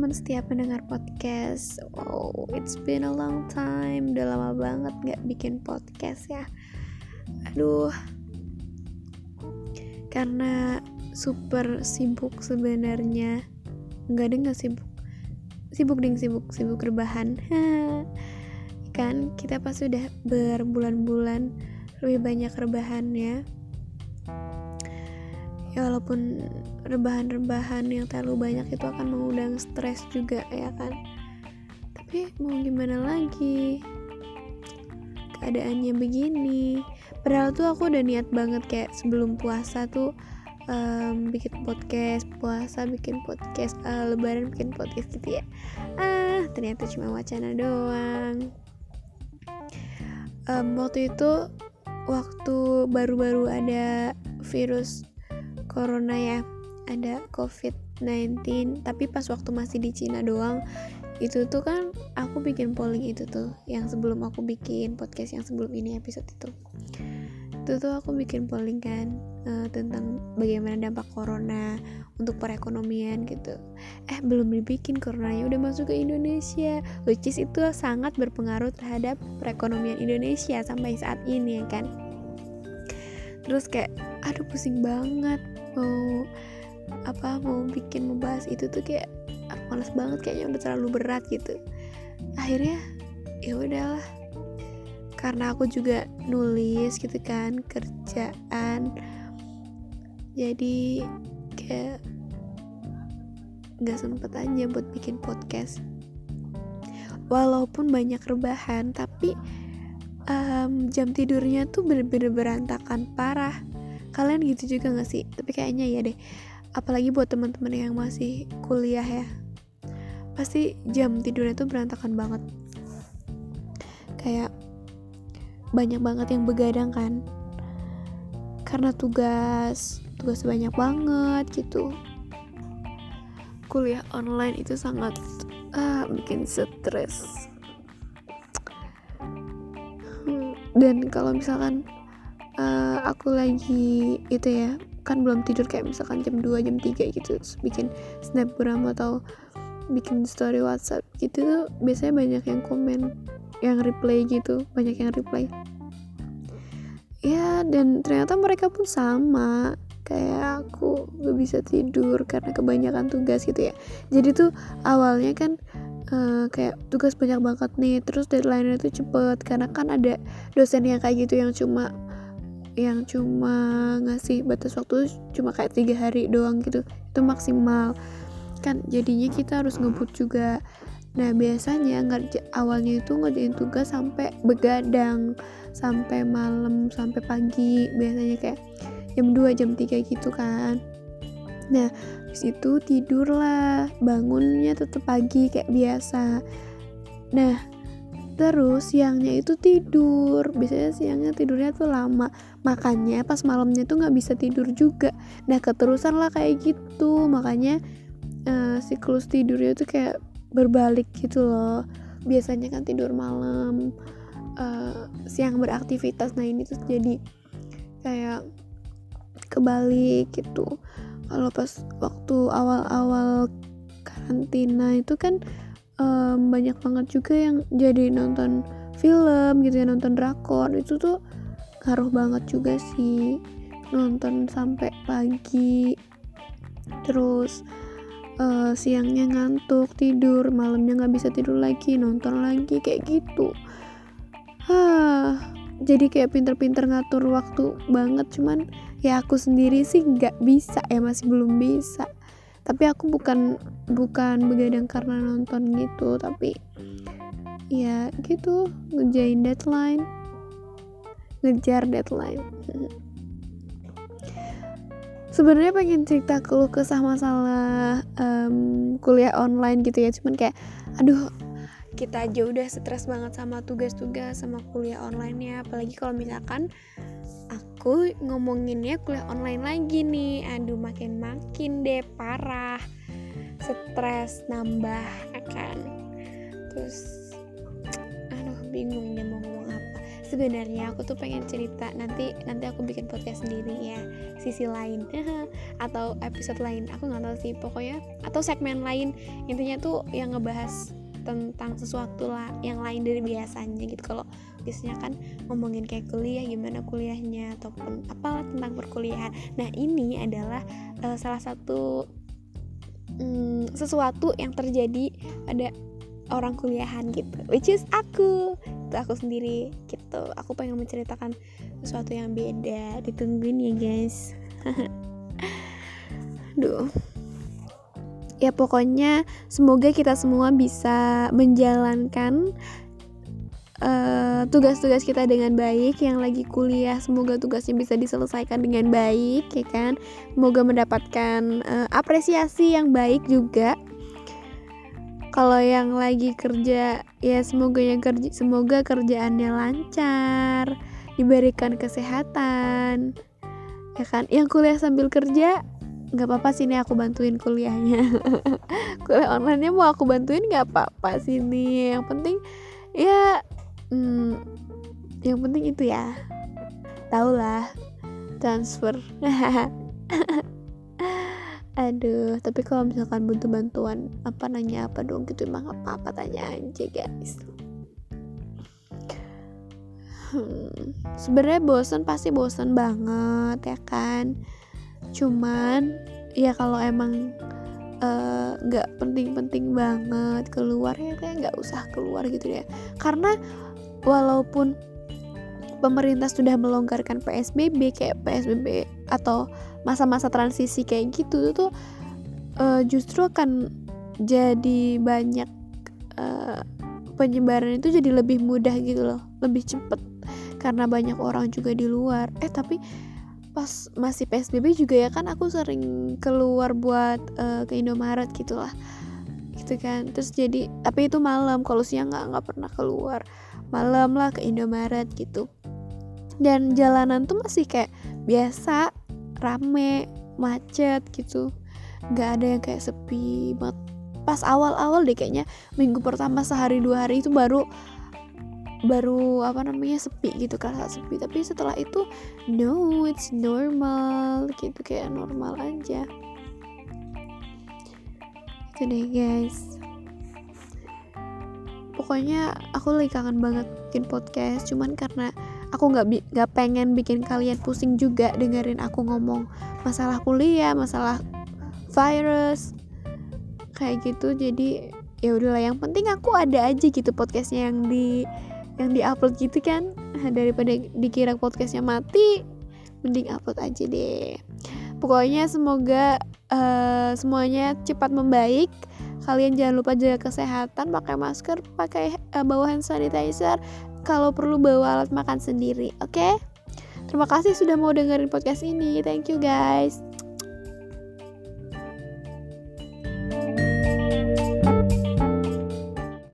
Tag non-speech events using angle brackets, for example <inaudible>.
teman setia pendengar podcast. Wow, it's been a long time. Udah lama banget gak bikin podcast ya. Aduh. Karena super sibuk sebenarnya. Enggak deh gak sibuk? Sibuk ding sibuk, sibuk rebahan. <laughs> Kan kita pas udah berbulan-bulan Lebih banyak rebahannya. ya walaupun rebahan-rebahan yang terlalu banyak itu akan mengundang stres juga ya kan? Tapi mau gimana lagi? Keadaannya begini. Padahal tuh aku udah niat banget kayak sebelum puasa tuh um, bikin podcast puasa bikin podcast uh, lebaran bikin podcast gitu ya. Ah ternyata cuma wacana doang. Um, waktu itu waktu baru-baru ada virus corona ya. Ada covid-19 tapi pas waktu masih di Cina doang. Itu tuh kan aku bikin polling itu tuh yang sebelum aku bikin podcast yang sebelum ini episode itu. Itu tuh aku bikin polling kan uh, tentang bagaimana dampak corona untuk perekonomian gitu. Eh belum dibikin coronanya udah masuk ke Indonesia. Which is itu sangat berpengaruh terhadap perekonomian Indonesia sampai saat ini ya kan? Terus kayak aduh pusing banget mau apa mau bikin membahas itu tuh kayak aku males banget kayaknya udah terlalu berat gitu. Akhirnya ya udahlah. Karena aku juga nulis gitu kan kerjaan. Jadi kayak nggak sempet aja buat bikin podcast. Walaupun banyak rebahan tapi um, jam tidurnya tuh bener-bener berantakan parah kalian gitu juga gak sih? Tapi kayaknya ya deh. Apalagi buat teman-teman yang masih kuliah ya. Pasti jam tidurnya tuh berantakan banget. Kayak banyak banget yang begadang kan. Karena tugas tugas banyak banget gitu. Kuliah online itu sangat ah, bikin stres. Hmm, dan kalau misalkan uh, aku lagi itu ya kan belum tidur kayak misalkan jam 2 jam 3 gitu bikin snapgram atau bikin story whatsapp gitu tuh biasanya banyak yang komen yang reply gitu banyak yang reply. Ya dan ternyata mereka pun sama kayak aku gak bisa tidur karena kebanyakan tugas gitu ya. Jadi tuh awalnya kan uh, kayak tugas banyak banget nih terus deadline-nya tuh cepet karena kan ada dosen yang kayak gitu yang cuma yang cuma ngasih batas waktu cuma kayak tiga hari doang gitu itu maksimal. Kan jadinya kita harus ngebut juga. Nah biasanya ngerja awalnya itu ngerjain tugas sampai begadang sampai malam sampai pagi. Biasanya kayak jam 2 jam 3 gitu kan. Nah habis itu tidur lah bangunnya tetap pagi kayak biasa. Nah terus siangnya itu tidur. Biasanya siangnya tidurnya tuh lama. Makanya pas malamnya tuh nggak bisa tidur juga. Nah keterusan lah kayak gitu. Makanya uh, siklus tidurnya tuh kayak berbalik gitu loh. Biasanya kan tidur malam uh, siang beraktivitas. Nah ini tuh jadi kayak kebalik gitu. Kalau pas waktu awal-awal karantina itu kan um, banyak banget juga yang jadi nonton film gitu ya nonton drakor. Itu tuh ngaruh banget juga sih nonton sampai pagi terus uh, siangnya ngantuk tidur malamnya nggak bisa tidur lagi nonton lagi kayak gitu. Hah, jadi kayak pinter-pinter ngatur waktu banget cuman ya aku sendiri sih nggak bisa ya masih belum bisa tapi aku bukan bukan begadang karena nonton gitu tapi ya gitu ngejain deadline. Ngejar deadline. <laughs> Sebenarnya pengen cerita keluh kesah masalah um, kuliah online gitu ya cuman kayak aduh kita aja udah stres banget sama tugas-tugas sama kuliah online ya apalagi kalau misalkan aku ngomonginnya kuliah online lagi nih. Aduh makin makin deh parah. Stres nambah akan terus aduh bingung deh mau ngomong apa. Sebenarnya aku tuh pengen cerita nanti nanti aku bikin podcast sendiri ya sisi lain. <laughs> Atau episode lain aku nggak tahu sih. Pokoknya atau segmen lain. Intinya tuh yang ngebahas tentang sesuatu lah yang lain dari biasanya gitu. Kalau biasanya kan ngomongin kayak kuliah gimana kuliahnya ataupun apalah tentang perkuliahan. Nah ini adalah uh, salah satu um, sesuatu yang terjadi pada orang kuliahan gitu which is aku itu aku sendiri gitu. Aku pengen menceritakan sesuatu yang beda ditungguin ya guys. <laughs> Duh ya pokoknya semoga kita semua bisa menjalankan eh, tugas-tugas kita dengan baik. Yang lagi kuliah semoga tugasnya bisa diselesaikan dengan baik ya kan? Semoga mendapatkan uh, apresiasi yang baik juga. Kalau yang lagi kerja ya semoga yang kerja semoga kerjaannya lancar diberikan kesehatan ya kan? Yang kuliah sambil kerja nggak apa-apa sini aku bantuin kuliahnya. <laughs> Kuliah online nya mau aku bantuin nggak apa-apa sini yang penting ya hmm, yang penting itu ya. Tau lah transfer. <laughs> Aduh tapi kalau misalkan butuh bantuan apa nanya apa dong? Gitu emang apa apa tanya aja guys. Hmm, sebenarnya bosan pasti bosan banget ya kan cuman ya kalau emang eh, nggak uh, penting-penting banget keluar ya kayak nggak usah keluar gitu ya karena walaupun pemerintah sudah melonggarkan PSBB kayak PSBB atau masa-masa transisi kayak gitu tuh uh, justru akan jadi banyak uh, penyebaran itu jadi lebih mudah gitu loh lebih cepet. Karena banyak orang juga di luar. Eh tapi pas masih PSBB juga ya kan aku sering keluar buat uh, ke Indomaret gitulah. Gitu kan. Terus jadi tapi itu malam kalau siang nggak nggak pernah keluar. Malam lah ke Indomaret gitu. Dan jalanan tuh masih kayak biasa rame macet gitu. Nggak ada yang kayak sepi banget. Pas awal-awal deh kayaknya minggu pertama sehari dua hari itu baru baru apa namanya sepi gitu kerasa sepi. Tapi setelah itu no it's normal gitu kayak normal aja. Itu deh guys. Pokoknya aku lagi kangen banget bikin podcast. Cuman karena aku nggak nggak pengen bikin kalian pusing juga dengerin aku ngomong masalah kuliah masalah virus kayak gitu. Jadi ya udahlah yang penting aku ada aja gitu podcastnya yang di yang diupload gitu kan. Daripada dikira podcastnya mati mending upload aja deh. Pokoknya semoga uh, semuanya cepat membaik. Kalian jangan lupa jaga kesehatan pakai masker pakai uh, bawa hand sanitizer. Kalau perlu bawa alat makan sendiri oke? Okay? terima kasih sudah mau dengerin podcast ini. Thank you guys